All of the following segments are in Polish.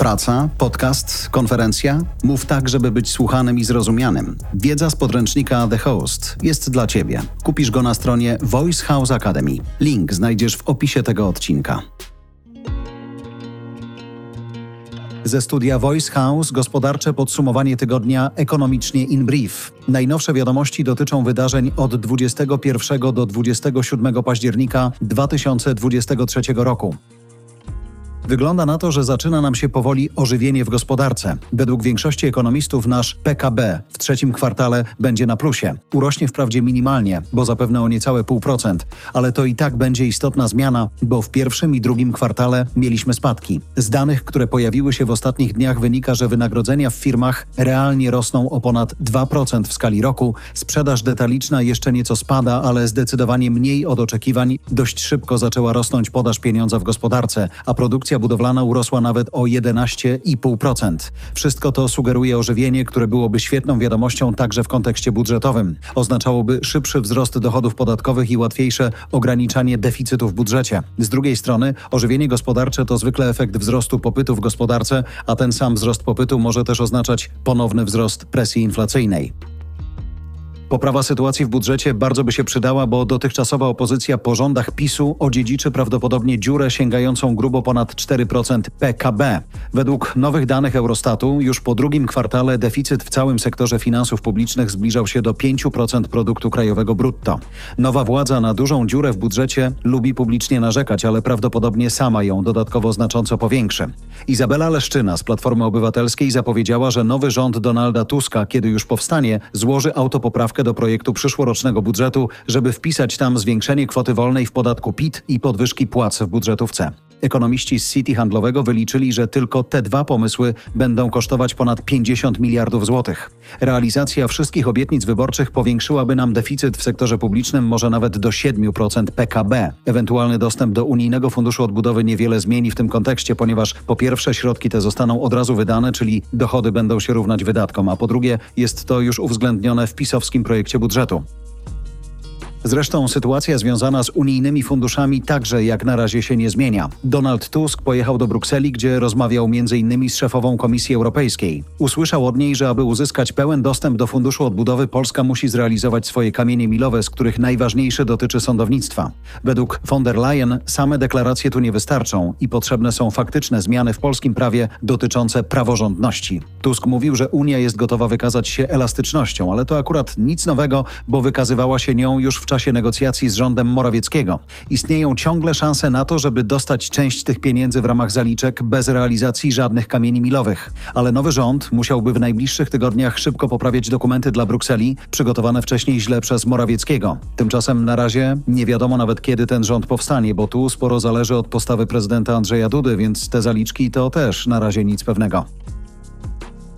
Praca, podcast, konferencja? Mów tak, żeby być słuchanym i zrozumianym. Wiedza z podręcznika The Host jest dla Ciebie. Kupisz go na stronie Voice House Academy. Link znajdziesz w opisie tego odcinka. Ze studia Voice House gospodarcze podsumowanie tygodnia ekonomicznie in brief. Najnowsze wiadomości dotyczą wydarzeń od 21 do 27 października 2023 roku. Wygląda na to, że zaczyna nam się powoli ożywienie w gospodarce. Według większości ekonomistów nasz PKB w trzecim kwartale będzie na plusie. Urośnie wprawdzie minimalnie, bo zapewne o niecałe 0,5%, ale to i tak będzie istotna zmiana, bo w pierwszym i drugim kwartale mieliśmy spadki. Z danych, które pojawiły się w ostatnich dniach wynika, że wynagrodzenia w firmach realnie rosną o ponad 2% w skali roku. Sprzedaż detaliczna jeszcze nieco spada, ale zdecydowanie mniej od oczekiwań. Dość szybko zaczęła rosnąć podaż pieniądza w gospodarce, a produkcja budowlana urosła nawet o 11,5%. Wszystko to sugeruje ożywienie, które byłoby świetną wiadomością także w kontekście budżetowym. Oznaczałoby szybszy wzrost dochodów podatkowych i łatwiejsze ograniczanie deficytu w budżecie. Z drugiej strony, ożywienie gospodarcze to zwykle efekt wzrostu popytu w gospodarce, a ten sam wzrost popytu może też oznaczać ponowny wzrost presji inflacyjnej. Poprawa sytuacji w budżecie bardzo by się przydała, bo dotychczasowa opozycja po rządach PiSu odziedziczy prawdopodobnie dziurę sięgającą grubo ponad 4% PKB. Według nowych danych Eurostatu już po drugim kwartale deficyt w całym sektorze finansów publicznych zbliżał się do 5% produktu krajowego brutto. Nowa władza na dużą dziurę w budżecie lubi publicznie narzekać, ale prawdopodobnie sama ją dodatkowo znacząco powiększy. Izabela Leszczyna z Platformy Obywatelskiej zapowiedziała, że nowy rząd Donalda Tuska, kiedy już powstanie, złoży autopoprawkę poprawkę do projektu przyszłorocznego budżetu, żeby wpisać tam zwiększenie kwoty wolnej w podatku PIT i podwyżki płac w budżetówce. Ekonomiści z City Handlowego wyliczyli, że tylko te dwa pomysły będą kosztować ponad 50 miliardów złotych. Realizacja wszystkich obietnic wyborczych powiększyłaby nam deficyt w sektorze publicznym może nawet do 7% PKB. Ewentualny dostęp do Unijnego Funduszu Odbudowy niewiele zmieni w tym kontekście, ponieważ po pierwsze środki te zostaną od razu wydane, czyli dochody będą się równać wydatkom, a po drugie jest to już uwzględnione w pisowskim projekcie budżetu. Zresztą sytuacja związana z unijnymi funduszami także jak na razie się nie zmienia. Donald Tusk pojechał do Brukseli, gdzie rozmawiał m.in. z szefową Komisji Europejskiej. Usłyszał od niej, że aby uzyskać pełen dostęp do Funduszu Odbudowy, Polska musi zrealizować swoje kamienie milowe, z których najważniejsze dotyczy sądownictwa. Według von der Leyen same deklaracje tu nie wystarczą i potrzebne są faktyczne zmiany w polskim prawie dotyczące praworządności. Tusk mówił, że Unia jest gotowa wykazać się elastycznością, ale to akurat nic nowego, bo wykazywała się nią już w czasie negocjacji z rządem Morawieckiego. Istnieją ciągle szanse na to, żeby dostać część tych pieniędzy w ramach zaliczek bez realizacji żadnych kamieni milowych. Ale nowy rząd musiałby w najbliższych tygodniach szybko poprawiać dokumenty dla Brukseli, przygotowane wcześniej źle przez Morawieckiego. Tymczasem na razie nie wiadomo nawet kiedy ten rząd powstanie, bo tu sporo zależy od postawy prezydenta Andrzeja Dudy, więc te zaliczki to też na razie nic pewnego.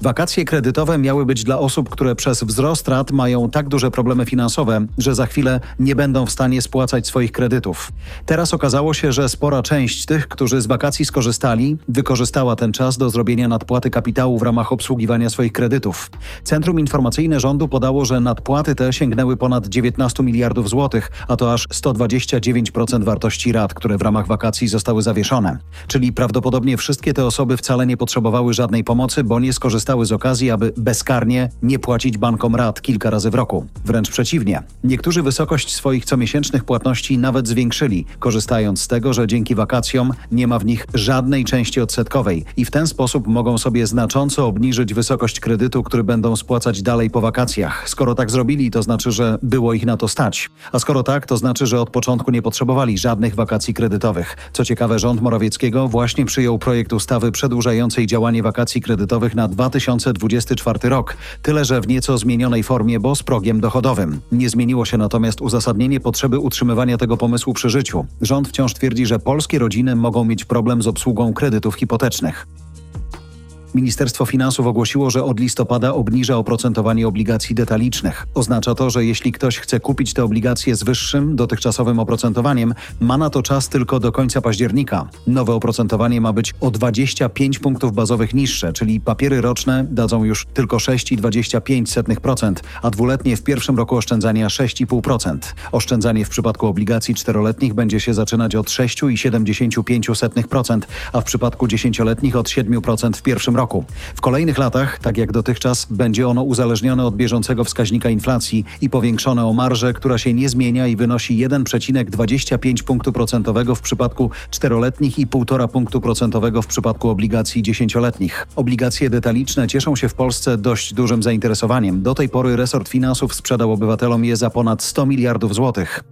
Wakacje kredytowe miały być dla osób, które przez wzrost rat mają tak duże problemy finansowe, że za chwilę nie będą w stanie spłacać swoich kredytów. Teraz okazało się, że spora część tych, którzy z wakacji skorzystali, wykorzystała ten czas do zrobienia nadpłaty kapitału w ramach obsługiwania swoich kredytów. Centrum Informacyjne Rządu podało, że nadpłaty te sięgnęły ponad 19 miliardów złotych, a to aż 129% wartości rat, które w ramach wakacji zostały zawieszone. Czyli prawdopodobnie wszystkie te osoby wcale nie potrzebowały żadnej pomocy, bo nie skorzystały korzystały z okazji, aby bezkarnie nie płacić bankom rat kilka razy w roku. Wręcz przeciwnie. Niektórzy wysokość swoich comiesięcznych płatności nawet zwiększyli, korzystając z tego, że dzięki wakacjom nie ma w nich żadnej części odsetkowej i w ten sposób mogą sobie znacząco obniżyć wysokość kredytu, który będą spłacać dalej po wakacjach. Skoro tak zrobili, to znaczy, że było ich na to stać. A skoro tak, to znaczy, że od początku nie potrzebowali żadnych wakacji kredytowych. Co ciekawe, rząd Morawieckiego właśnie przyjął projekt ustawy przedłużającej działanie wakacji kredytowych na 2000 2024 rok, tyle że w nieco zmienionej formie, bo z progiem dochodowym. Nie zmieniło się natomiast uzasadnienie potrzeby utrzymywania tego pomysłu przy życiu. Rząd wciąż twierdzi, że polskie rodziny mogą mieć problem z obsługą kredytów hipotecznych. Ministerstwo Finansów ogłosiło, że od listopada obniża oprocentowanie obligacji detalicznych. Oznacza to, że jeśli ktoś chce kupić te obligacje z wyższym, dotychczasowym oprocentowaniem, ma na to czas tylko do końca października. Nowe oprocentowanie ma być o 25 punktów bazowych niższe, czyli papiery roczne dadzą już tylko 6,25%, a dwuletnie w pierwszym roku oszczędzania 6,5%. Oszczędzanie w przypadku obligacji czteroletnich będzie się zaczynać od 6,75%, a w przypadku dziesięcioletnich od 7% w pierwszym roku. W kolejnych latach, tak jak dotychczas, będzie ono uzależnione od bieżącego wskaźnika inflacji i powiększone o marżę, która się nie zmienia i wynosi 1,25 punktu procentowego w przypadku czteroletnich i 1,5 punktu procentowego w przypadku obligacji dziesięcioletnich. Obligacje detaliczne cieszą się w Polsce dość dużym zainteresowaniem. Do tej pory resort finansów sprzedał obywatelom je za ponad 100 miliardów złotych.